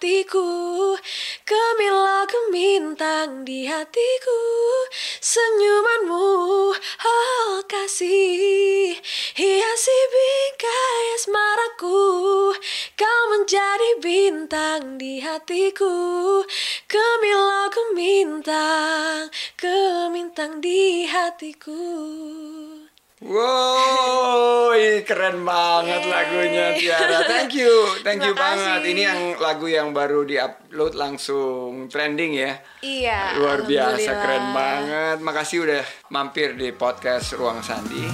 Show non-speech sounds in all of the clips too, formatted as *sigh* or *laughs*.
hatiku Gemilau gemintang di hatiku Senyumanmu oh kasih. Hiasi bingkai asmaraku Kau menjadi bintang di hatiku. Gemilau gemintang Gemintang di hatiku Wow, keren banget Yeay. lagunya Tiara. Thank you, thank you banget. Ini yang lagu yang baru diupload langsung trending ya. Iya Luar biasa, keren banget. Makasih udah mampir di podcast Ruang Sandi.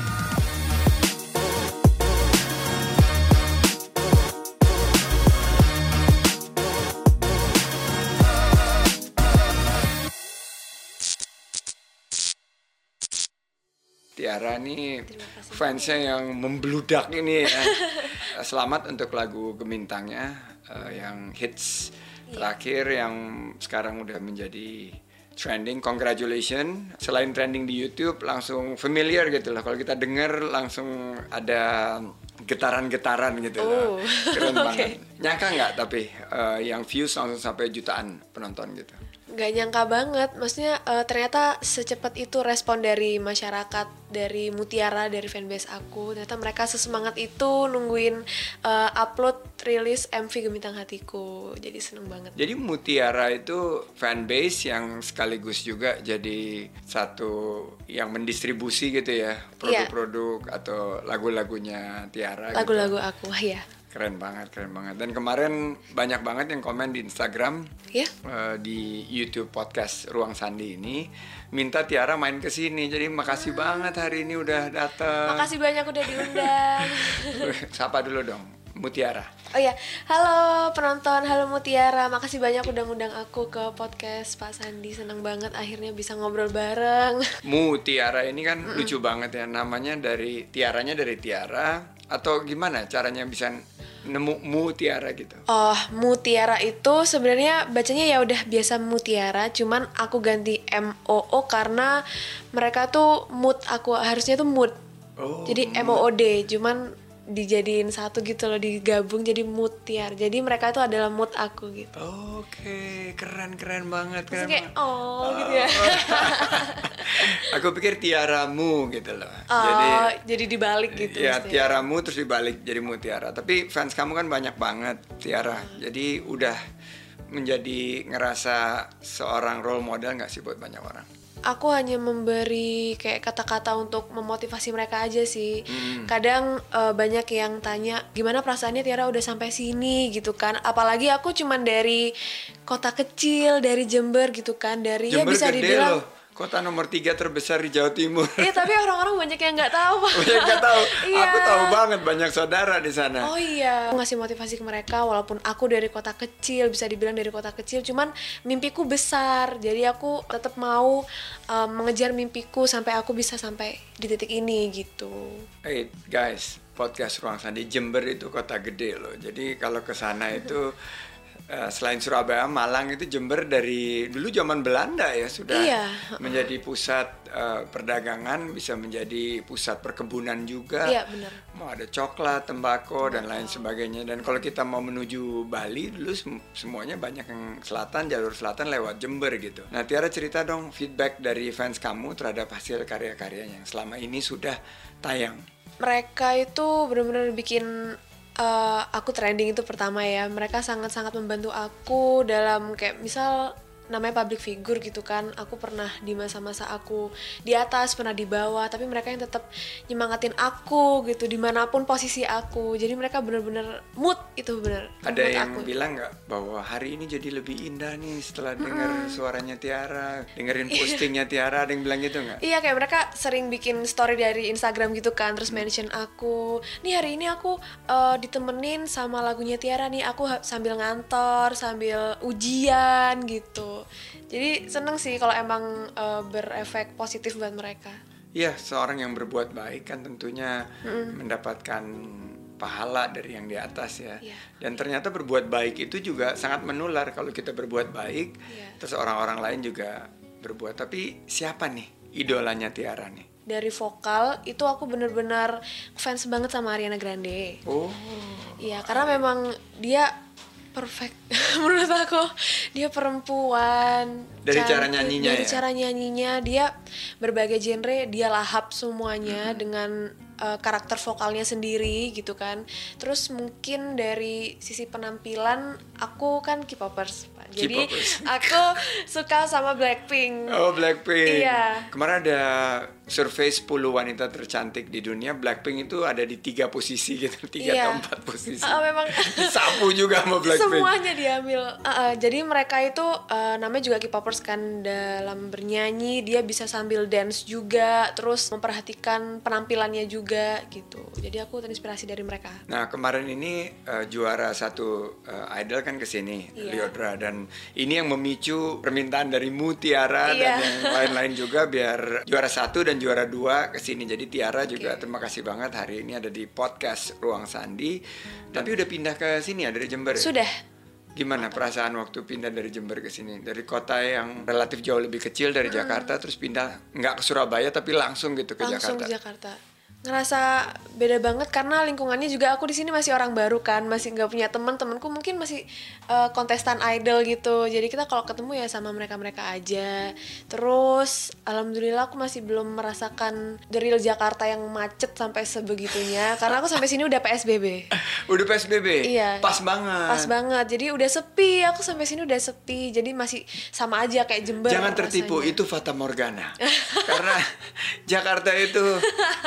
Tiara nih fansnya yang membludak ini ya. *laughs* Selamat untuk lagu Gemintangnya eh, yang hits terakhir yang sekarang udah menjadi trending. Congratulations. Selain trending di YouTube langsung familiar gitu lah. Kalau kita denger langsung ada getaran-getaran gitu Oh, loh. Keren *laughs* oke. banget. Nyangka nggak tapi eh, yang views langsung sampai jutaan penonton gitu. Gak nyangka banget, maksudnya eh, ternyata secepat itu respon dari masyarakat, dari Mutiara, dari fanbase aku. Ternyata mereka sesemangat itu nungguin eh, upload rilis MV Gemintang Hatiku. Jadi seneng banget. Jadi Mutiara itu fanbase yang sekaligus juga jadi satu yang mendistribusi gitu ya produk-produk atau lagu-lagunya Tiara. gitu. Lagu-lagu aku, *laughs* ya. Keren banget, keren banget. Dan kemarin banyak banget yang komen di Instagram, Ya. eh, di YouTube podcast Ruang Sandi ini minta Tiara main ke sini. Jadi makasih banget hari ini udah datang. Makasih banyak udah diundang. *laughs* Sapa dulu dong, Mutiara. Oh ya, halo penonton, halo Mutiara. Makasih banyak udah ngundang aku ke podcast Pak Sandi. Seneng banget akhirnya bisa ngobrol bareng. Mutiara ini kan lucu banget ya namanya dari tiaranya dari Tiara atau gimana caranya bisa nemu Mutiara gitu. Oh, Mutiara itu sebenarnya bacanya ya udah biasa Mutiara, cuman aku ganti M O O karena mereka tuh mood aku harusnya tuh mood. Oh, Jadi M O O D, cuman dijadiin satu gitu loh, digabung jadi Mutiara. Jadi mereka itu adalah mood aku gitu. Oke, keren keren banget, Terus keren kayak banget. oh gitu ya. *laughs* Aku pikir tiaramu gitu loh. Oh, Jadi jadi dibalik gitu. ya mestinya. tiaramu terus dibalik jadi mutiara. Tapi fans kamu kan banyak banget Tiara. Jadi udah menjadi ngerasa seorang role model nggak sih buat banyak orang? Aku hanya memberi kayak kata-kata untuk memotivasi mereka aja sih. Kadang eh, banyak yang tanya gimana perasaannya Tiara udah sampai sini gitu kan. Apalagi aku cuman dari kota kecil, dari Jember gitu kan, dari ya Jember bisa gede dibilang loh. Kota nomor tiga terbesar di Jawa Timur. Iya, tapi orang-orang banyak yang nggak tahu. Pak. Banyak nggak tahu. *laughs* Iya. Aku tahu banget banyak saudara di sana. Oh iya, Aku ngasih motivasi ke mereka walaupun aku dari kota kecil, bisa dibilang dari kota kecil, cuman mimpiku besar. Jadi aku tetap mau um, mengejar mimpiku sampai aku bisa sampai di titik ini gitu. Hey guys, podcast Ruang Sandi Jember itu kota gede loh. Jadi kalau ke sana itu *laughs* eh, selain Surabaya, Malang itu Jember dari dulu zaman Belanda ya sudah Iya. menjadi pusat eh, perdagangan, bisa menjadi pusat perkebunan juga. Iya, benar. Mau ada coklat, tembakau dan lain sebagainya. Dan kalau kita mau menuju Bali dulu sem- semuanya banyak yang selatan, jalur selatan lewat Jember gitu. Nah, Tiara cerita dong feedback dari fans kamu terhadap hasil karya-karyanya yang selama ini sudah tayang. mereka itu benar-benar bikin uh, aku trending itu pertama ya. Mereka sangat-sangat membantu aku dalam kayak misal namanya public figure gitu kan. Aku pernah di masa-masa aku di atas pernah di bawah tapi mereka yang tetap nyemangatin aku gitu di mana pun posisi aku. Jadi mereka bener-bener mood itu bener Ada mood yang aku. bilang nggak bahwa hari ini jadi lebih indah nih setelah dengar suaranya Tiara, dengerin postingnya Tiara, ada yang bilang gitu nggak? Iya kayak mereka sering bikin story dari Instagram gitu kan terus mention aku. Nih hari ini aku eh, ditemenin sama lagunya Tiara nih. Aku sambil ngantor sambil ujian gitu jadi seneng sih kalau emang eh, berefek positif buat mereka Iya, seorang yang berbuat baik kan tentunya mendapatkan pahala dari yang di atas ya. Iya. Dan ternyata berbuat baik itu juga sangat menular kalau kita berbuat baik, Iya. terus orang-orang lain juga berbuat. Tapi siapa nih idolanya Tiara nih? dari vokal itu aku bener-bener fans banget sama Ariana Grande Oh, Iya karena memang dia perfect *laughs* menurut aku dia perempuan Dari cara cantik, nyanyinya dari ya? cara nyanyinya dia berbagai genre dia lahap Hmm. semuanya dengan uh, karakter vokalnya sendiri gitu kan terus mungkin dari sisi penampilan aku kan K-popers Pak. jadi aku suka sama Blackpink Oh Blackpink. Iya. Kemarin ada survei 10 wanita tercantik di dunia. Blackpink itu ada di tiga posisi gitu, *laughs* tiga Iya. atau empat posisi. Ah, memang *laughs* Disapu juga sama Blackpink. semuanya diambil Uh, uh, jadi mereka itu uh, namanya juga K-popers kan dalam bernyanyi dia bisa sambil dance juga terus memperhatikan penampilannya juga gitu jadi aku terinspirasi dari mereka Nah kemarin ini eh, juara satu eh, idol kan ke sini, Iya. Liodra dan ini yang memicu permintaan dari Mutiara dan Iya. yang lain-lain juga biar juara satu dan juara dua ke sini. Jadi Tiara juga Oke. terima kasih banget hari ini ada di podcast Ruang Sandi. Tapi udah pindah ke sini ya dari Jember. ya? sudah Gimana perasaan waktu pindah dari Jember ke sini? Dari kota yang relatif jauh lebih kecil dari Jakarta terus pindah nggak ke Surabaya tapi langsung gitu ke langsung Jakarta. ke Jakarta ngerasa beda banget karena lingkungannya juga aku di sini masih orang baru kan masih nggak punya teman temanku mungkin masih uh, kontestan idol gitu jadi kita kalau ketemu ya sama mereka mereka aja terus alhamdulillah aku masih belum merasakan the real Jakarta yang macet sampai sebegitunya karena aku sampai sini udah PSBB *laughs* Udah PSBB? Iya. Pas banget. pas banget jadi udah sepi aku sampai sini udah sepi jadi masih sama aja kayak Jember Jangan tertipu, rasanya. itu Fata Morgana. *laughs* Karena Jakarta itu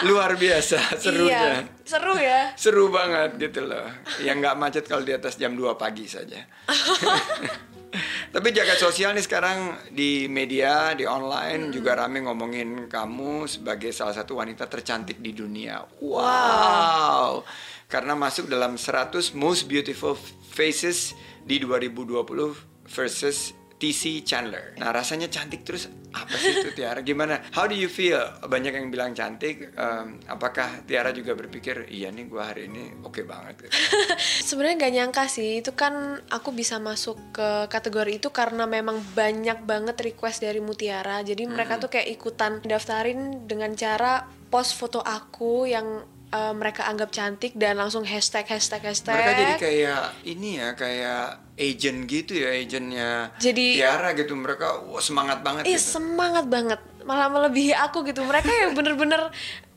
luar biasa serunya. iya, seru ya *laughs* Seru banget gitu loh. Yang nggak macet kalau di atas jam 2 pagi saja. *laughs* Tapi jaga sosial nih sekarang di media, di online juga rame ngomongin kamu sebagai salah satu wanita tercantik di dunia. Wow. Karena masuk dalam 100 most beautiful faces di 2020 versus TC Chandler. Nah rasanya cantik terus apa sih itu Tiara? Gimana? How do you feel? Banyak yang bilang cantik. em, apakah Tiara juga berpikir iya nih gua hari ini oke banget? Gitu. *laughs* Sebenarnya gak nyangka sih, itu kan aku bisa masuk ke kategori itu karena memang banyak banget request dari Mutiara. Jadi mereka tuh kayak ikutan daftarin dengan cara post foto aku yang uh, mereka anggap cantik dan langsung hashtag hashtag hashtag. Mereka jadi kayak ini ya kayak agent gitu ya agentnya Jadi- Tiara gitu mereka wah, semangat banget Ih gitu. semangat banget, malah melebihi aku gitu. Mereka yang bener-bener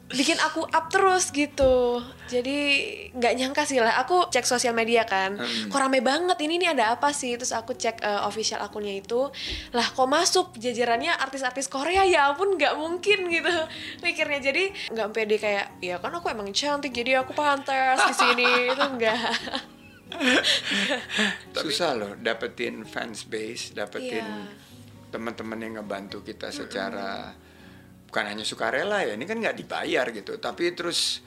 bikin aku up terus gitu. Jadi nggak nyangka sih lah. Aku cek sosial media kan, Hmm. kok rame banget ini nih ada apa sih? Terus aku cek eh, official akunnya itu, lah kok masuk jajarannya artis-artis Korea ya ampun nggak mungkin gitu *laughs* mikirnya. Jadi nggak pede kayak, ya kan aku emang cantik jadi aku pantas di sini itu enggak. *laughs* *laughs* Susah loh dapetin fans base, dapetin Iya. teman-teman yang ngebantu kita secara bukan hanya sukarela ya, ini kan nggak dibayar gitu, tapi terus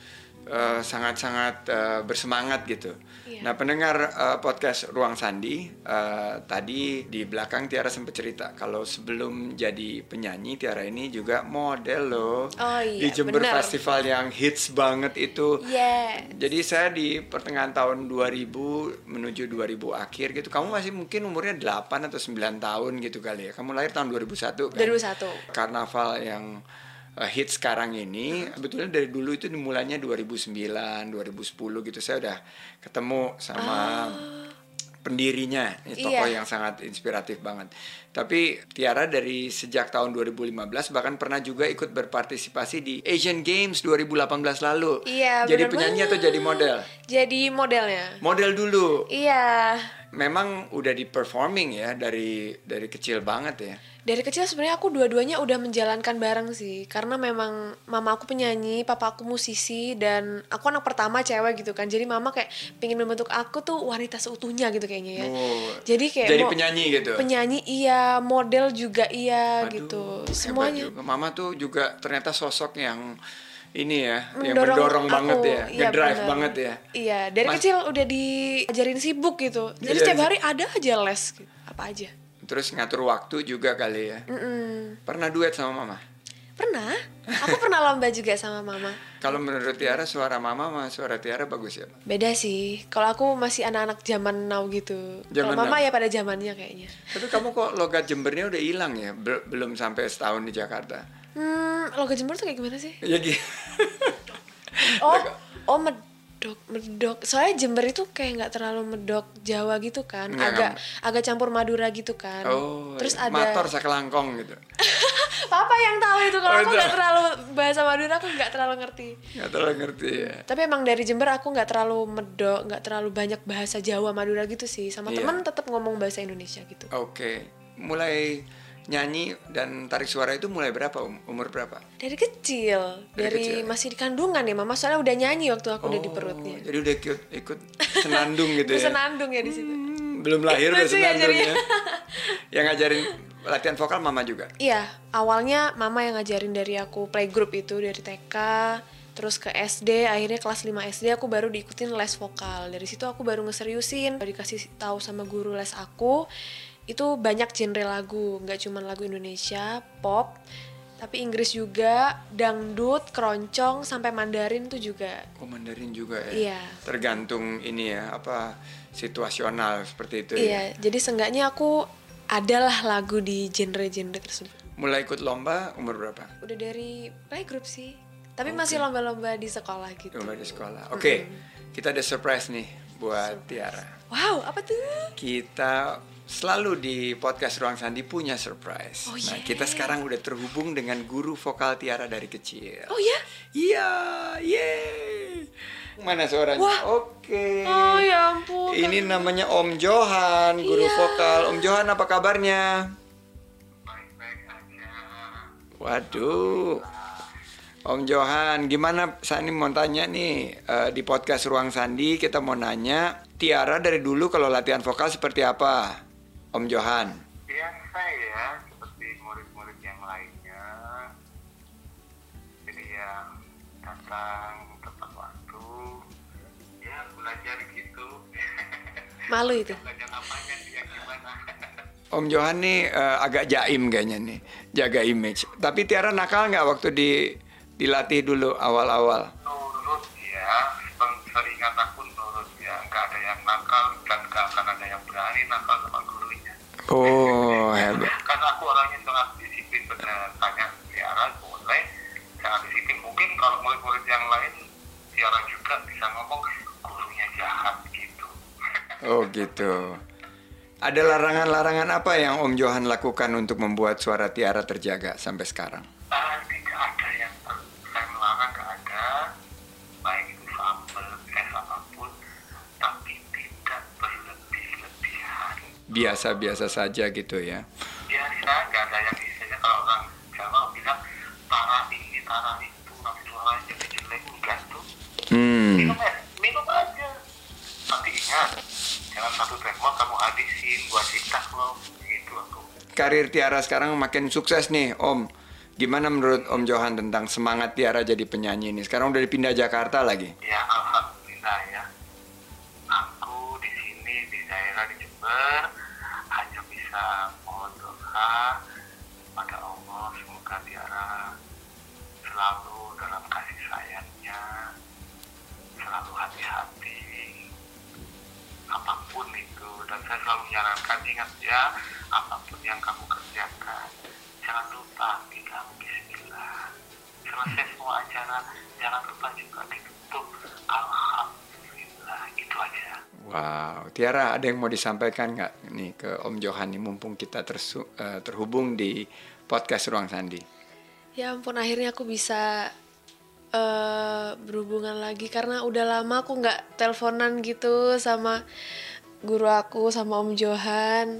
eh, sangat-sangat eh, bersemangat gitu. Iya. Nah pendengar eh, podcast Ruang Sandi eh, tadi di belakang Tiara sempat cerita kalau sebelum jadi penyanyi Tiara ini juga model loh Oh iya, di Jember benar. Festival yang hits banget itu. Yes. Jadi saya di pertengahan tahun 2000 menuju 2000 akhir gitu. Kamu masih mungkin umurnya 8 atau 9 tahun gitu kali ya. Kamu lahir tahun 2001 kan? 2001. Karnaval yang uh, hit sekarang ini sebetulnya dari dulu itu dimulainya 2009, 2010 gitu. Saya udah ketemu sama pendirinya, ini tokoh Iya. yang sangat inspiratif banget. Tapi Tiara dari sejak tahun 2015 bahkan pernah juga ikut berpartisipasi di Asian Games 2018 lalu. Iya, Jadi bener penyanyi atau banget. jadi model? Jadi modelnya. Model dulu. Iya. Memang udah di performing ya dari dari kecil banget ya. Dari kecil sebenarnya aku dua-duanya udah menjalankan bareng sih Karena memang mama aku penyanyi, papa aku musisi Dan aku anak pertama cewek gitu kan Jadi mama kayak pengen membentuk aku tuh wanita seutuhnya gitu kayaknya ya Oh, Jadi kayak jadi penyanyi gitu. Penyanyi iya, model juga iya Aduh, gitu Semuanya juga. Mama tuh juga ternyata sosok yang ini ya, yang mendorong mendorong aku. banget ya, Iya, ngedrive benar. banget ya. Iya, dari Mas- kecil udah diajarin sibuk gitu Jadi Iya, setiap hari ada aja les gitu Apa aja Terus ngatur waktu juga kali ya. Mm-mm. Pernah duet sama mama? Pernah, aku pernah lomba juga sama mama Kalau menurut Tiara suara mama sama suara Tiara bagus ya? Beda sih. Kalau aku masih anak-anak zaman now gitu. Kalau mama now. ya pada zamannya kayaknya. Tapi kamu kok logat Jembernya udah hilang ya? Bel- belum sampai setahun di Jakarta. Hmm, logo Jember tuh kayak gimana sih? Ya gitu. Oh, oh. Medok medok soalnya Jember itu kayak nggak terlalu medok Jawa gitu kan Nggak, agak nggak. agak campur Madura gitu kan Oh, terus iya. ada Mator sakelangkong gitu. *laughs* papa yang tahu itu kalau Oh, aku nggak terlalu bahasa Madura aku nggak terlalu ngerti Nggak terlalu ngerti ya. tapi emang dari Jember aku nggak terlalu medok nggak terlalu banyak bahasa Jawa Madura gitu sih sama Iya. teman tetap ngomong bahasa Indonesia gitu Oke. Mulai nyanyi dan tarik suara itu mulai berapa? Um- Umur berapa? dari kecil Dari dari, kecil. masih di kandungan ya mama soalnya udah nyanyi waktu aku udah di Oh, perutnya Jadi udah ikut, ikut senandung gitu ya. senandung ya di situ Hmm, belum lahir udah ya senandung ya. Yang ngajarin latihan vokal mama juga. Iya, awalnya mama yang ngajarin dari aku playgroup itu dari TK, terus ke SD, akhirnya kelas 5 SD aku baru diikutin les vokal. Dari situ aku baru ngeseriusin, dikasih tahu sama guru les aku, itu banyak genre lagu, nggak cuma lagu Indonesia, pop, tapi Inggris juga, dangdut, keroncong, sampai Mandarin tuh juga. Oh Mandarin juga ya. Iya. Tergantung ini ya apa situasional seperti itu ya. Iya, jadi seenggaknya aku adalah lagu di genre-genre tersebut. Mulai ikut lomba umur berapa? Udah dari playgroup sih. Tapi masih lomba-lomba di sekolah gitu. Lomba di sekolah. Oke, kita ada surprise nih buat Tiara. Wow, apa tuh? Kita selalu di podcast Ruang Sandi punya surprise. Oh, Nah, yeah. kita sekarang udah terhubung dengan guru vokal Tiara dari kecil. Oh ya? Iya, yeay. Mana suaranya? Wah. Oke. Oh ya ampun. Ini namanya Om Johan, guru Iya. vokal. Om Johan apa kabarnya? Waduh. Om Johan, gimana saya ini mau tanya nih eh, di podcast Ruang Sandi kita mau nanya Tiara dari dulu kalau latihan vokal seperti apa? Om Johan. biasa ya seperti murid-murid yang lainnya jadi ya datang tepat waktu ya belajar gitu *laughs* Malu itu. belajar apanya yang gimana *laughs* Om Johan nih eh, agak jaim kayaknya nih, jaga image. Tapi Tiara nakal nggak waktu di dilatih dulu awal-awal? nurut ya se- seringat aku nurut ya nggak ada yang nakal dan nggak akan ada yang berani nakal sama gurunya Oh hebat. karena aku orangnya sangat disiplin benar tanya Tiara boleh sangat disiplin mungkin kalau murid-murid yang lain Tiara juga bisa ngomong gurunya jahat gitu Oh gitu. Ada larangan-larangan apa yang Om Johan lakukan untuk membuat suara Tiara terjaga sampai sekarang? Ah, tidak ada yang saya melarang nggak ada baik itu fabel tes apa pun tapi tidak berlebih-lebihan Biasa-biasa saja gitu ya. biasa nggak ada yang istilahnya kalau orang Jawa bilang tara ini tara itu nanti suaranya jadi jelek enggak tuh Hmm. minum minum aja tapi ingat jangan satu tremor kamu habisin buat cipta loh gitu aku Karir Tiara sekarang makin sukses nih, Om. Gimana menurut Om Johan tentang semangat Tiara jadi penyanyi ini? Sekarang udah dipindah Jakarta lagi. ya pada Allah semoga Tiara selalu dalam kasih sayangnya selalu hati-hati apa pun itu. Dan saya selalu menyarankan ingat ya apa pun yang kamu kerjakan jangan lupa bilang Bismillah. Selesai semua acara jangan lupa juga ditutup Alhamdulillah itu aja Wow, Tiara ada yang mau disampaikan nggak nih ke Om Johan nih mumpung kita tersu- eh, terhubung di podcast Ruang Sandi? Ya ampun akhirnya aku bisa eh, berhubungan lagi karena udah lama aku nggak teleponan gitu sama guru aku sama Om Johan.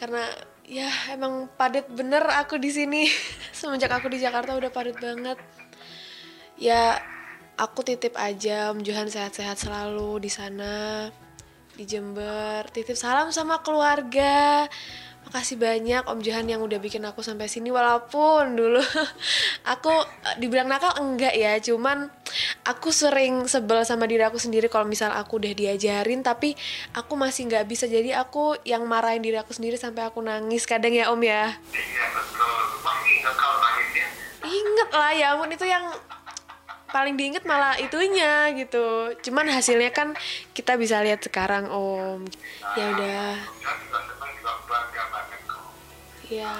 Karena ya emang padat bener aku di sini. *laughs* Semenjak aku di Jakarta udah padat banget. Ya aku titip aja Om Johan sehat-sehat selalu di sana di Jember. Titip salam sama keluarga. Makasih banyak Om Johan yang udah bikin aku sampai sini walaupun dulu *laughs* aku eh, dibilang nakal enggak ya, cuman aku sering sebel sama diri aku sendiri kalau misal aku udah diajarin tapi aku masih nggak bisa jadi aku yang marahin diri aku sendiri sampai aku nangis kadang ya Om ya. iya betul ingat kalau Ingat lah ya ampun itu yang paling diinget malah itunya gitu. Cuman hasilnya kan kita bisa lihat sekarang Om. Ya udah. Ya,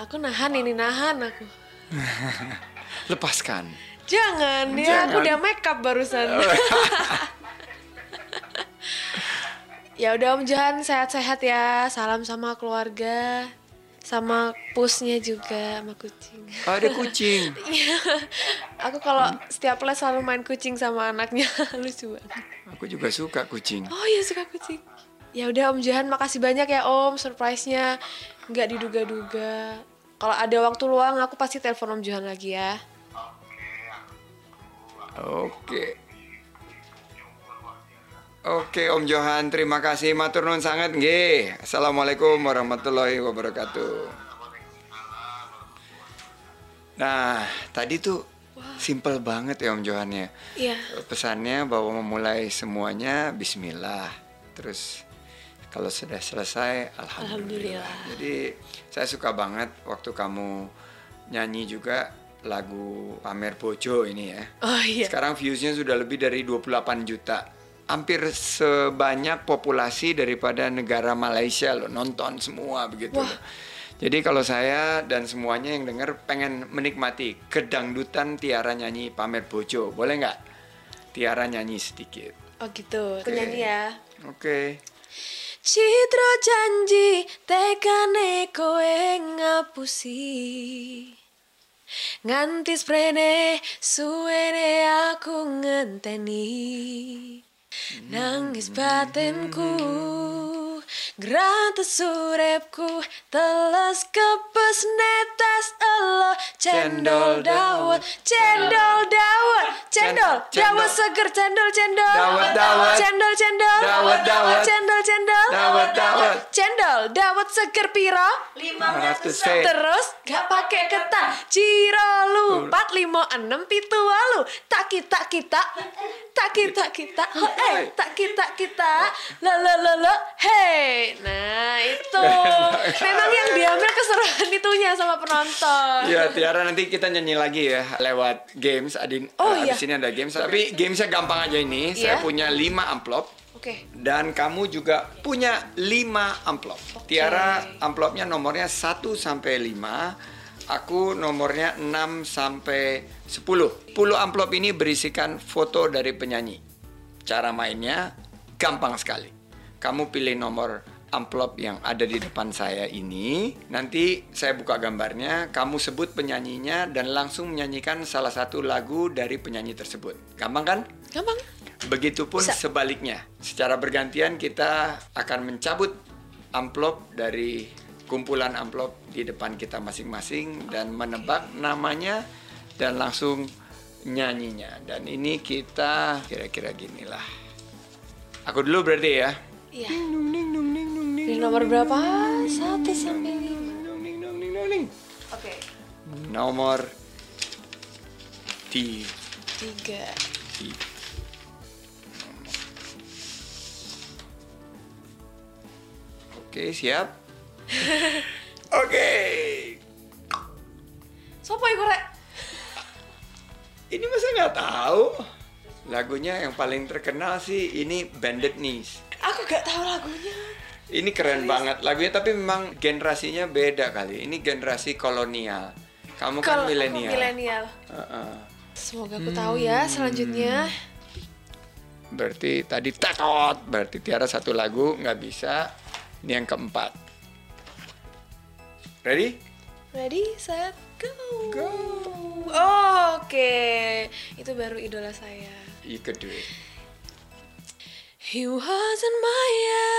aku nahan ini nahan aku. *laughs* Lepaskan. Jangan, ya aku Jangan. udah make up barusan. *laughs* ya udah Om Johan sehat-sehat ya. Salam sama keluarga, sama pusnya juga, sama kucing. Oh, ada kucing. *laughs* Iya. aku kalau setiap les selalu main kucing sama anaknya. *laughs* Lucu banget. Aku juga suka kucing. Oh iya suka kucing. Ya udah Om Johan makasih banyak ya Om surprise-nya nggak diduga-duga. Kalau ada waktu luang aku pasti telepon Om Johan lagi ya. Oke. Oke Om Johan, terima kasih matur nuwun sangat nggih. Assalamualaikum warahmatullahi wabarakatuh. Nah, tadi tuh simple banget ya Om Johan ya. Iya. Pesannya bahwa memulai semuanya bismillah. Terus kalau sudah selesai alhamdulillah. Alhamdulillah. Jadi saya suka banget waktu kamu nyanyi juga lagu Pamer Bojo ini ya. Oh iya. Sekarang viewsnya sudah lebih dari 28 juta. Hampir sebanyak populasi daripada negara Malaysia loh nonton semua begitu. Wah. loh. Jadi kalau saya dan semuanya yang dengar pengen menikmati kedangdutan Tiara nyanyi Pamer Bojo, boleh nggak? Tiara nyanyi sedikit. Oh gitu. Aku nyanyi ya. Oke. Citra janji tekane kowe ngapusi Nganti sprene suwene aku ngenteni Nangis batinku Gratis urepku Teles kepes netes elo Cendol dawet Cendol dawet Cendol dawet seger Cendol cendol Dawet, dawet. Cendol cendol Dawet, dawet. Cendol cendol Dawet, dawet. Dawet seger piro 500 sen. Terus gak pakai ketan Ciro lupat limo enam pitu walu Tak kita kita Tak kita kita Eh tak kita kita Lo lo lo lo Hey Nah itu Memang yang diambil keseruan itunya sama penonton Ya Tiara nanti kita nyanyi lagi ya lewat games. Adin, Oh, eh, iya. abis ini ada games. Tapi gamesnya gampang aja ini. Saya Iya. punya 5 amplop. Oke Dan kamu juga punya 5 amplop. Tiara amplopnya nomornya 1 sampai 5. Aku nomornya 6 sampai 10. 10 amplop ini berisikan foto dari penyanyi. Cara mainnya gampang sekali. Kamu pilih nomor amplop yang ada di depan saya ini. Nanti saya buka gambarnya, kamu sebut penyanyinya dan langsung menyanyikan salah satu lagu dari penyanyi tersebut. Gampang kan? Gampang Begitupun Bisa. sebaliknya. Secara bergantian kita akan mencabut amplop dari kumpulan amplop di depan kita masing-masing dan menebak namanya dan langsung nyanyinya. Dan ini kita kira-kira ginilah. Aku dulu berarti ya. Iya Pilih nomor berapa? Satu sampai lima Oke Nomor tiga. Tiga Oke, siap? *laughs* Oke. Sopo iku rek? Ini masa nggak tahu? Lagunya yang paling terkenal sih ini Bandit Knees. Aku gak tahu lagunya Ini keren banget lagunya tapi memang generasinya beda kali. Ini generasi kolonial. Kamu kan aku milenial. milenial Heeh. Semoga aku tahu ya selanjutnya Berarti tadi tetot, berarti Tiara satu lagu nggak bisa. Ini yang keempat. Ready? Ready, set, go. Go. Oh, Oke, itu baru idola saya. You could do it. He wasn't my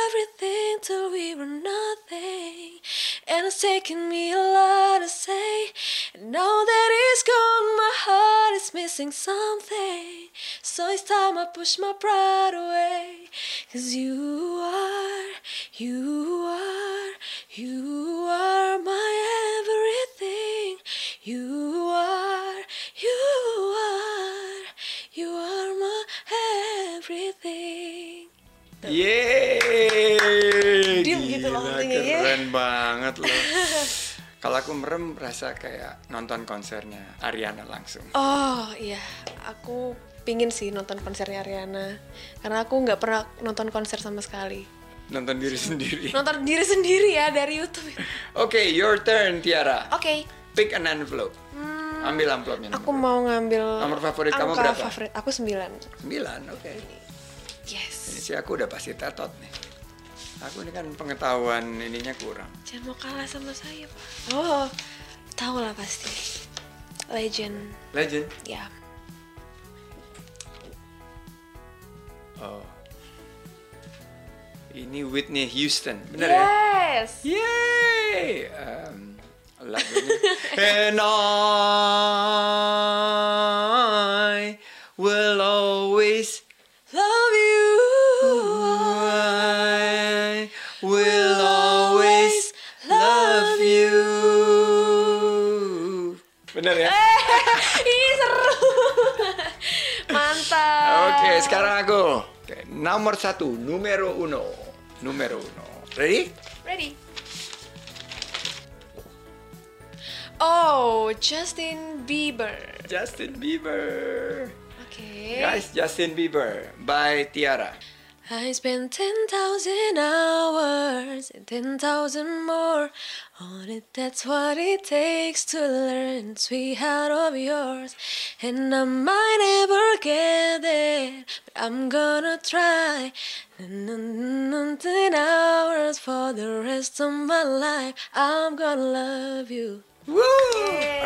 everything till we were nothing. And it's taken me a lot to say. And now that he's gone, my heart is missing something. So it's time I push my pride away. Cause you are, you are, you are my everything. You are, you are, you are my everything. Yeay! Diem gitu ya. Keren banget loh. *laughs* Kalau aku merem rasa kayak nonton konsernya Ariana langsung. Oh iya, aku pingin sih nonton konsernya Ariana karena aku nggak pernah nonton konser sama sekali. Nonton diri sendiri. Nonton diri sendiri ya dari YouTube. Oke, your turn Tiara. Oke, Pick an envelope. hmm, Ambil amplopnya. Aku mau ngambil Nomor favorit kamu berapa? favorit aku 9. Sembilan, oke. Yes. Ini sih aku udah pasti tetot nih. Aku ini kan pengetahuan ininya kurang. Jangan mau kalah sama saya, Pak. Oh, tahu lah pasti. Legend. Legend. Ya. Oh. Ini Whitney Houston, bener ya? yes. Yay! Um, lagunya. *laughs* And I Oke, sekarang aku. Oke, nomor satu, numero uno. Numero uno. Ready? Ready. Oh, Justin Bieber. Justin Bieber. Oke. Guys, Justin Bieber by Tiara. I spent 10,000 hours and 10,000 more on it. That's what it takes to learn, sweetheart of yours. And I might never get there, but I'm gonna try. Ten hours for the rest of my life. I'm gonna love you. Woo!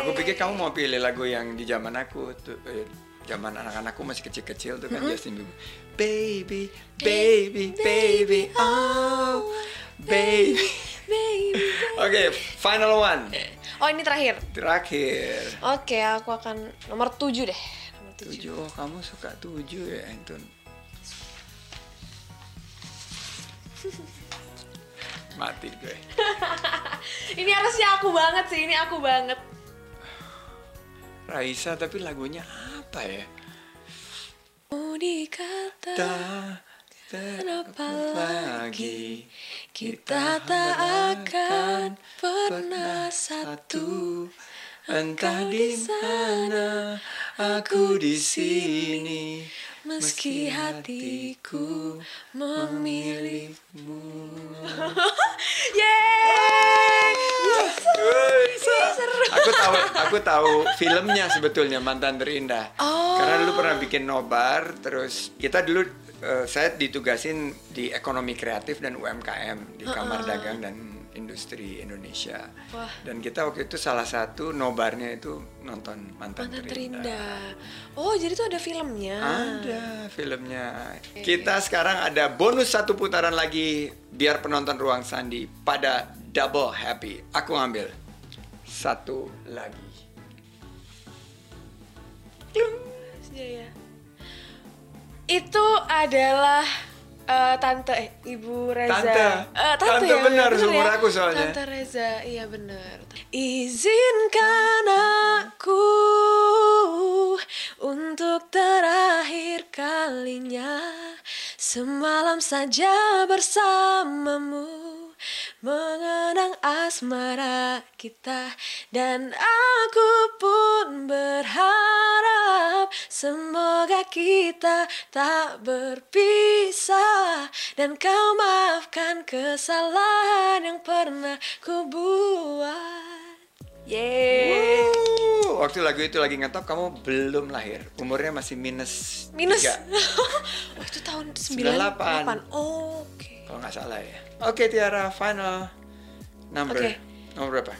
Aku pikir kamu mau pilih lagu yang di zaman aku tuh eh, zaman anak-anakku masih kecil-kecil tuh kan Justin Bieber. Baby, baby, baby, oh, baby. Baby. Oke, final one. Oh ini terakhir. Terakhir. Oke, aku akan nomor 7 deh. Nomor 7. Tujuh, oh, kamu suka tujuh ya, itu. *laughs* Mati gue. *laughs* Ini harusnya aku banget sih, ini aku banget. Raisa tapi lagunya apa ya? Dikata Kenapa lagi? kita tak akan pernah satu. Entah di mana aku di sini. Meski hatiku memilihmu. *laughs* Yeay Aku tahu, aku tahu filmnya sebetulnya mantan terindah. Oh. Karena dulu pernah bikin nobar, terus kita dulu eh, saya ditugasin di ekonomi kreatif dan UMKM di Kamar Dagang dan Industri Indonesia. Wah. Dan kita waktu itu salah satu nobarnya itu nonton mantan, Mantan terindah. terindah Oh jadi tuh ada filmnya Ada filmnya. Kita sekarang ada bonus satu putaran lagi biar penonton ruang sandi pada double happy. Aku ngambil satu lagi. Iya. Itu adalah eh, tante eh Ibu Reza. Tante. Eh, Tante ya, benar, ya? seumur aku soalnya. Tante Reza, iya benar. Izinkan aku untuk terakhir kalinya semalam saja bersamamu mengenang asmara kita dan aku pun berharap semoga kita tak berpisah dan kau maafkan kesalahan yang pernah ku buat. Yeay. Waktu lagu itu lagi ngetop kamu belum lahir. Umurnya masih minus Minus. tiga, *laughs* oh, itu tahun 98. 98. Oh. Kalau nggak salah ya. Oke Tiara, final number. Oke. Nomor berapa?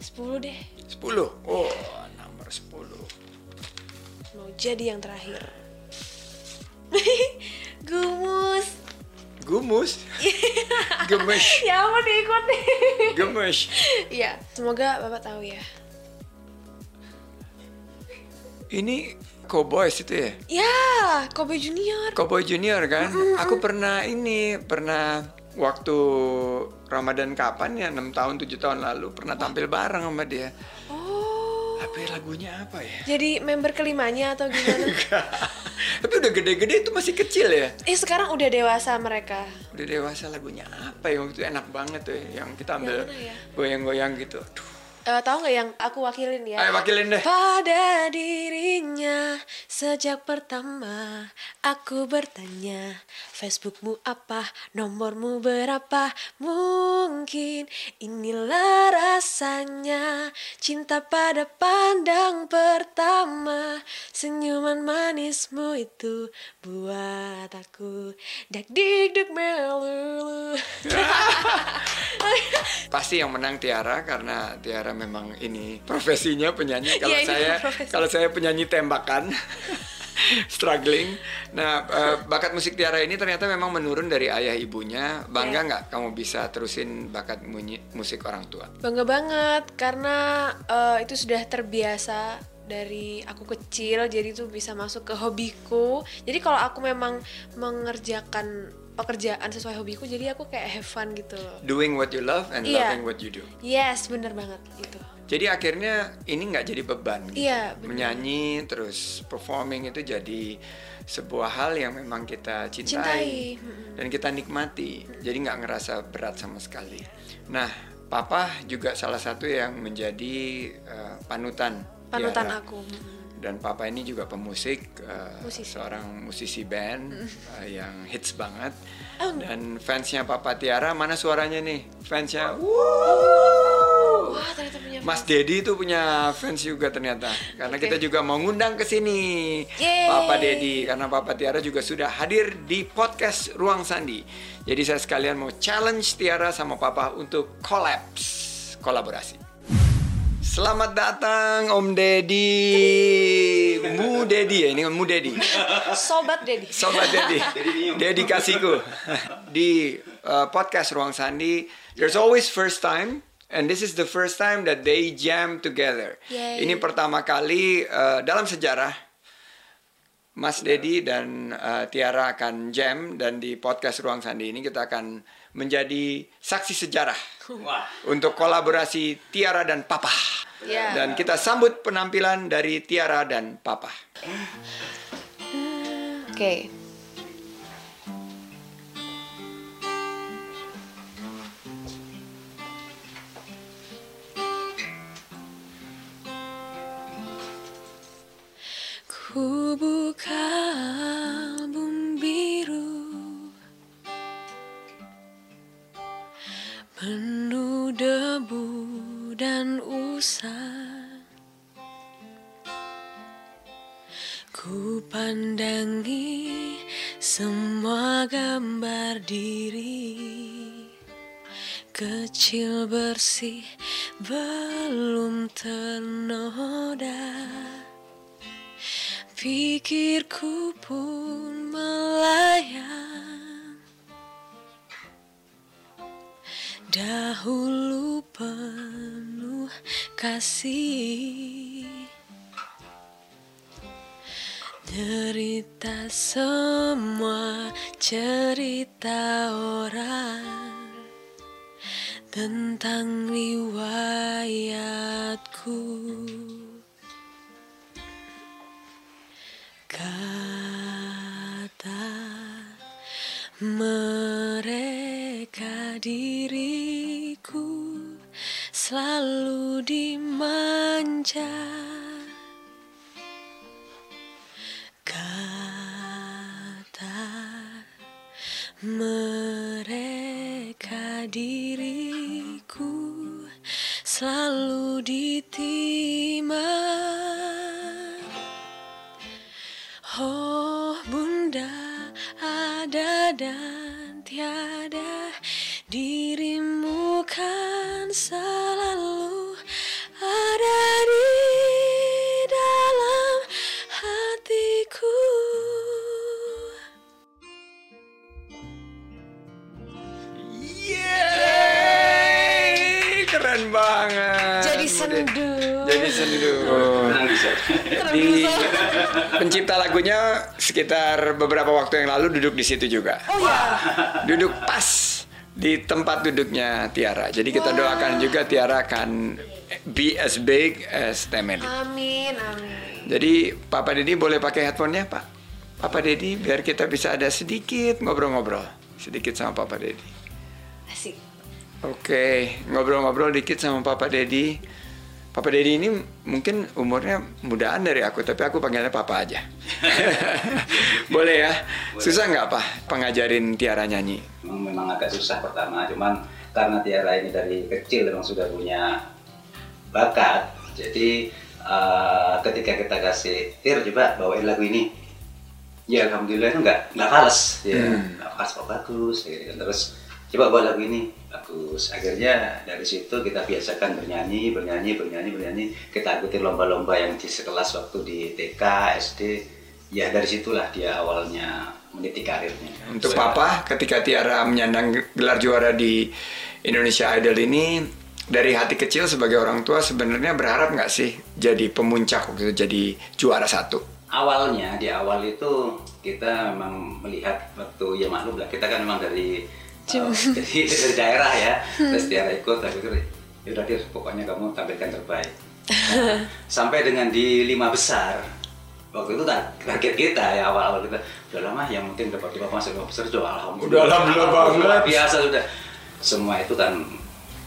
10 deh. 10. Oh, nomor 10. Mau jadi yang terakhir. Gumus. Gumus. Gemes. Ya ampun diikut nih. Gemes. Iya, semoga Bapak tahu ya. Ini Cowboys itu ya? Ya, Kobe Junior. Cowboy Junior kan? Aku pernah ini, pernah waktu Ramadan kapan ya? 6 tahun, 7 tahun lalu pernah tampil bareng sama dia. Oh. Tapi lagunya apa ya? Jadi member kelimanya atau gimana? *laughs* Tapi udah gede-gede itu masih kecil ya? eh sekarang udah dewasa mereka. Udah dewasa lagunya apa ya? Waktu itu enak banget tuh ya, yang kita ambil ya? goyang-goyang gitu. Aduh. Eh, tahu nggak yang aku wakilin ya? Ayo wakilin deh. Pada dirinya Sejak pertama aku bertanya Facebookmu apa, nomormu berapa? Mungkin inilah rasanya Cinta pada pandang pertama. Senyuman manismu itu buat aku. Dak dik dik melulu. *laughs* Pasti yang menang Tiara karena Tiara memang ini profesinya penyanyi. Kalau ini saya kalau saya penyanyi tembakan. *laughs* struggling. Nah, eh, bakat musik Tiara ini ternyata memang menurun dari ayah ibunya. Bangga Iya. nggak kamu bisa terusin bakat munyi- musik orang tua? Bangga banget karena eh, itu sudah terbiasa dari aku kecil jadi itu bisa masuk ke hobiku. Jadi kalau aku memang mengerjakan pekerjaan sesuai hobiku jadi aku kayak have fun gitu loh. Doing what you love and Iya. loving what you do. Yes, bener banget itu. Jadi akhirnya ini nggak jadi beban. gitu. Iya, benar. Menyanyi terus performing itu jadi sebuah hal yang memang kita cintai, Cintai, dan kita nikmati. Jadi nggak ngerasa berat sama sekali. Nah, Papa juga salah satu yang menjadi eh, panutan. Panutan Tiara. aku. mm-mm. Dan Papa ini juga pemusik, eh, Musisi. seorang musisi band *laughs* eh, yang hits banget. Oh. Dan fansnya Papa Tiara mana suaranya nih? Fansnya, Wah, ternyata punya Mas Dedi itu punya fans juga ternyata. Karena Oke. kita juga mau ngundang ke sini. Papa Dedi karena Papa Tiara juga sudah hadir di podcast Ruang Sandi. Jadi saya sekalian mau challenge Tiara sama Papa untuk collabs, kolaborasi. Selamat datang Om Dedi. Mu Dedi ya, ini Mu Dedi. sobat Dedi. Sobat Dedi, *laughs* dedikasiku di uh, podcast Ruang Sandi. There's always first time, and this is the first time that they jam together. Yay. Ini pertama kali uh, dalam sejarah Mas Dedi dan uh, Tiara akan jam dan di podcast Ruang Sandi ini kita akan menjadi saksi sejarah *laughs* untuk kolaborasi Tiara dan Papa. Ya. Dan kita sambut penampilan dari Tiara dan Papa. Oke. Ku buka Penuh debu dan usang. Ku pandangi semua gambar diri. Kecil bersih belum ternoda. Pikirku pun melayang Dahulu penuh kasih. Derita semua cerita orang Tentang riwayatku. Kata mereka diriku selalu dimanja Kata mereka diriku selalu ditimbang Oh bunda ada dan tiada Dirimu kan selalu banget. Jadi sendu. Jadi sendu. Di pencipta lagunya sekitar beberapa waktu yang lalu duduk di situ juga. Oh ya Duduk pas di tempat duduknya Tiara. Jadi kita doakan juga Tiara akan be as big as Temeli. Amin amin Jadi Papa Dedi boleh pakai headphone-nya, Pak? Papa Dedi biar kita bisa ada sedikit ngobrol-ngobrol. Sedikit sama Papa Dedi. Asik Oke, ngobrol-ngobrol dikit sama Papa Dedi. Papa Dedi ini mungkin umurnya mudaan dari aku, tapi aku panggilnya Papa aja. *laughs* Boleh ya? Susah nggak Pak pengajarin Tiara nyanyi? Memang agak susah pertama, cuman karena Tiara ini dari kecil memang sudah punya bakat, jadi uh, ketika kita kasih Tir coba bawain lagu ini, ya alhamdulillah itu nggak nggak fals, ya Hmm. nggak fals kok bagus, kan. terus coba buat lagu ini. Bagus. Akhirnya dari situ kita biasakan bernyanyi bernyanyi bernyanyi bernyanyi. Kita ikuti lomba-lomba yang di sekelas waktu di TK SD ya dari situlah dia awalnya meniti karirnya. Untuk Saya- Papa, ketika Tiara menyandang gelar juara di Indonesia Idol ini, dari hati kecil sebagai orang tua sebenarnya berharap nggak sih jadi pemuncak gitu, jadi juara satu? awalnya di awal itu kita memang melihat waktu ya maklum lah kita kan memang dari uh, dari, *laughs* dari daerah ya. Terus Tiara ikut tapi pikir ya udah Dir, pokoknya kamu tampilkan terbaik. Nah, *laughs* sampai dengan di lima besar. Waktu itu tar- target kita ya awal-awal kita. Udah lama yang penting dapat di masuk lima besar sudah alhamdulillah. Udah alhamdulillah Luar banget. biasa sudah. Semua itu kan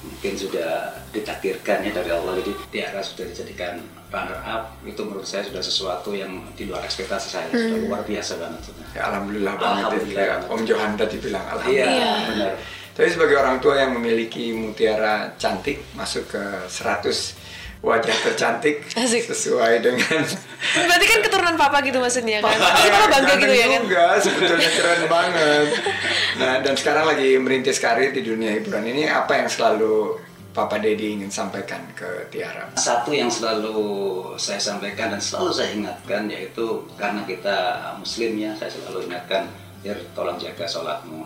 mungkin sudah ditakdirkan ya dari Allah. Jadi Tiara sudah dijadikan runner up itu menurut saya sudah sesuatu yang di luar ekspektasi saya sudah luar biasa banget. Ya alhamdulillah banget ya. Alhamdulillah banget. Om Johan tadi bilang Iya, alhamdulillah. benar. Tapi sebagai orang tua yang memiliki mutiara cantik masuk ke 100 wajah tercantik Asik. sesuai dengan *laughs* Berarti kan keturunan papa gitu maksudnya kan? Pasti papa bangga gitu ya kan? Juga, sebetulnya keren banget. Nah, dan sekarang lagi merintis karir di dunia hiburan ini apa yang selalu Papa Dedi ingin sampaikan ke Tiara? Satu yang selalu saya sampaikan dan selalu saya ingatkan yaitu karena kita muslim ya, saya selalu ingatkan, ya tolong jaga sholatmu.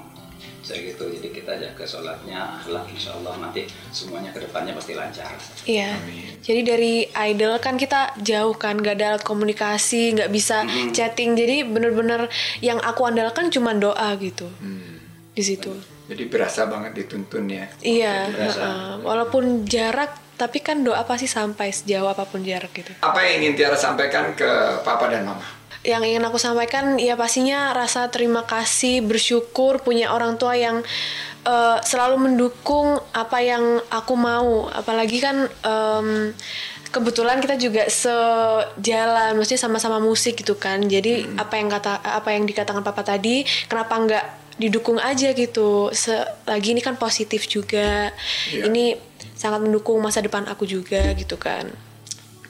Saya gitu, jadi kita jaga sholatnya, akhlak insya Allah nanti semuanya ke depannya pasti lancar. Iya. Amin. Jadi dari idol kan kita jauh kan, gak ada alat komunikasi, nggak bisa chatting. Jadi bener-bener yang aku andalkan cuma doa gitu Hmm. di situ. Jadi berasa banget dituntun ya. Iya. Heeh. Walaupun jarak, tapi kan doa pasti sampai sejauh apa pun jarak gitu. Apa yang ingin Tiara sampaikan ke Papa dan Mama? yang ingin aku sampaikan ya pastinya rasa terima kasih bersyukur punya orang tua yang eh, selalu mendukung apa yang aku mau apalagi kan em, kebetulan kita juga sejalan maksudnya sama-sama musik gitu kan jadi apa yang kata apa yang dikatakan papa tadi kenapa nggak didukung aja gitu selagi ini kan positif juga Iya. ini sangat mendukung masa depan aku juga gitu kan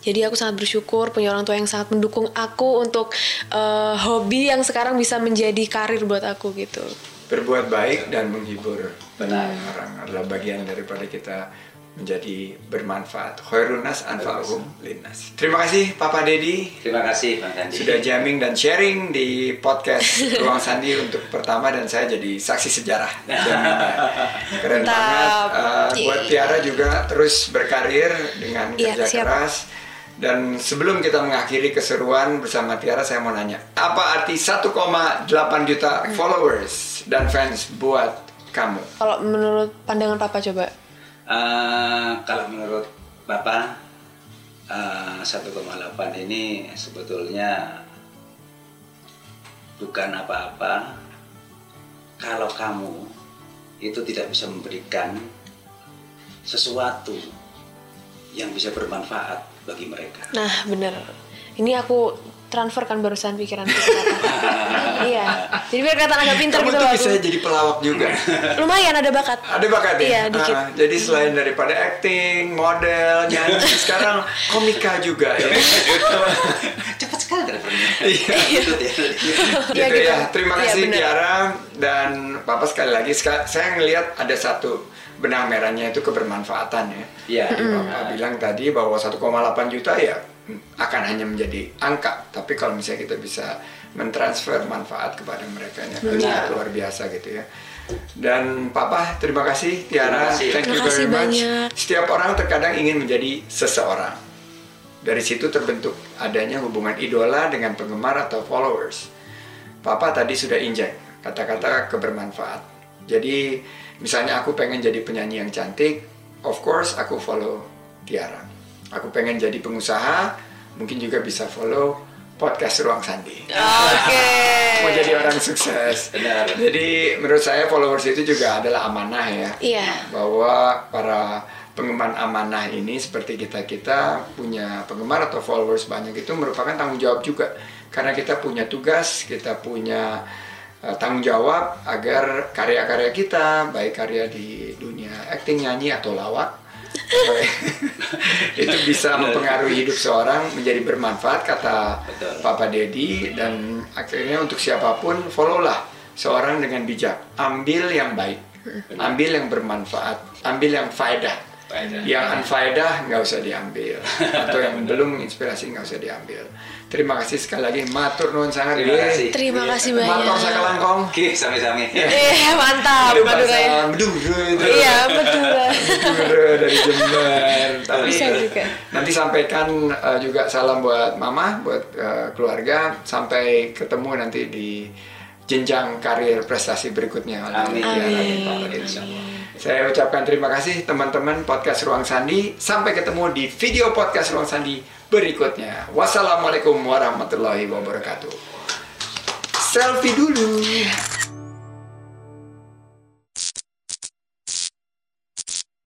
jadi aku sangat bersyukur punya orang tua yang sangat mendukung aku untuk eh, hobi yang sekarang bisa menjadi karir buat aku gitu. Berbuat baik dan menghibur Benar. orang adalah bagian daripada kita menjadi bermanfaat. Khairunas anfa'uhum linnas. Terima kasih Papa Dedi Terima kasih Bang Sandi. sudah jamming dan sharing di podcast *laughs* Ruang Sandi untuk pertama dan saya jadi saksi sejarah *laughs* keren Mantap. banget Uh, buat. Tiara juga terus berkarir dengan Iya, kerja siap. keras dan sebelum kita mengakhiri keseruan bersama Tiara saya mau nanya apa arti 1,8 juta followers dan fans buat kamu Kalau menurut pandangan papa coba. Eh, kalau menurut Bapak eh, 1,8 ini sebetulnya bukan apa-apa kalau kamu itu tidak bisa memberikan sesuatu yang bisa bermanfaat bagi mereka. Nah bener. Ini aku transfer kan barusan pikiran *laughs* iya. Jadi biar kelihatan agak pintar kamu gitu tuh loh bisa jadi pelawak juga Lumayan ada bakat. ada bakat ya Iya dikit. Ah, jadi selain daripada acting model nyanyi *laughs* sekarang komika juga ya *laughs* Cepat sekali teleponnya. Iya. Gitu ya. Iya, gitu gitu. ya. Terima Iya, kasih bener. Tiara dan Papa sekali lagi saya ngelihat ada satu benang merahnya itu kebermanfaatan ya. Iya. Jadi Papa bilang tadi bahwa 1,8 juta ya mm, akan hanya menjadi angka, tapi kalau misalnya kita bisa mentransfer manfaat kepada mereka ya, itu Benar. luar biasa gitu ya. Dan Papa terima kasih Tiara, Terima kasih. thank you Terima kasih very much. banyak. Setiap orang terkadang ingin menjadi seseorang. Dari situ terbentuk adanya hubungan idola dengan penggemar atau followers. Papa tadi sudah injek kata-kata kebermanfaat. Jadi misalnya aku pengen jadi penyanyi yang cantik, of course aku follow Tiara. Aku pengen jadi pengusaha, mungkin juga bisa follow podcast Ruang Sandi. Oke. *laughs* Mau jadi orang sukses. Benar. Jadi menurut saya followers itu juga adalah amanah ya Iya. bahwa para pengemban amanah ini seperti kita kita punya penggemar atau followers banyak itu merupakan tanggung jawab juga karena kita punya tugas kita punya uh, tanggung jawab agar karya-karya kita baik karya di dunia acting nyanyi atau lawak *laughs* itu bisa mempengaruhi hidup seorang menjadi bermanfaat kata Betul. Papa Dedi dan akhirnya untuk siapa pun follow lah seorang dengan bijak. Ambil yang baik. Ambil yang bermanfaat. Ambil yang faedah. Faedah. yang unfaedah nggak usah diambil. *laughs* Atau yang belum inspirasi nggak usah diambil terima kasih sekali lagi matur nuwun sangat Terima Ye. kasih. Terima kasih matur banyak. sakalangkong Oke, sami-sami. Eh, mantap Madura ya. Madura Iya, Madura. Madura dari Jember tapi Bisa juga. nanti sampaikan uh, juga salam buat mama buat uh, keluarga sampai ketemu nanti di jenjang karir prestasi berikutnya Amin. Ya, Amin. Saya ucapkan terima kasih teman-teman podcast Ruang Sandi. Sampai ketemu di video podcast Ruang Sandi berikutnya. Wassalamualaikum warahmatullahi wabarakatuh. Selfie dulu.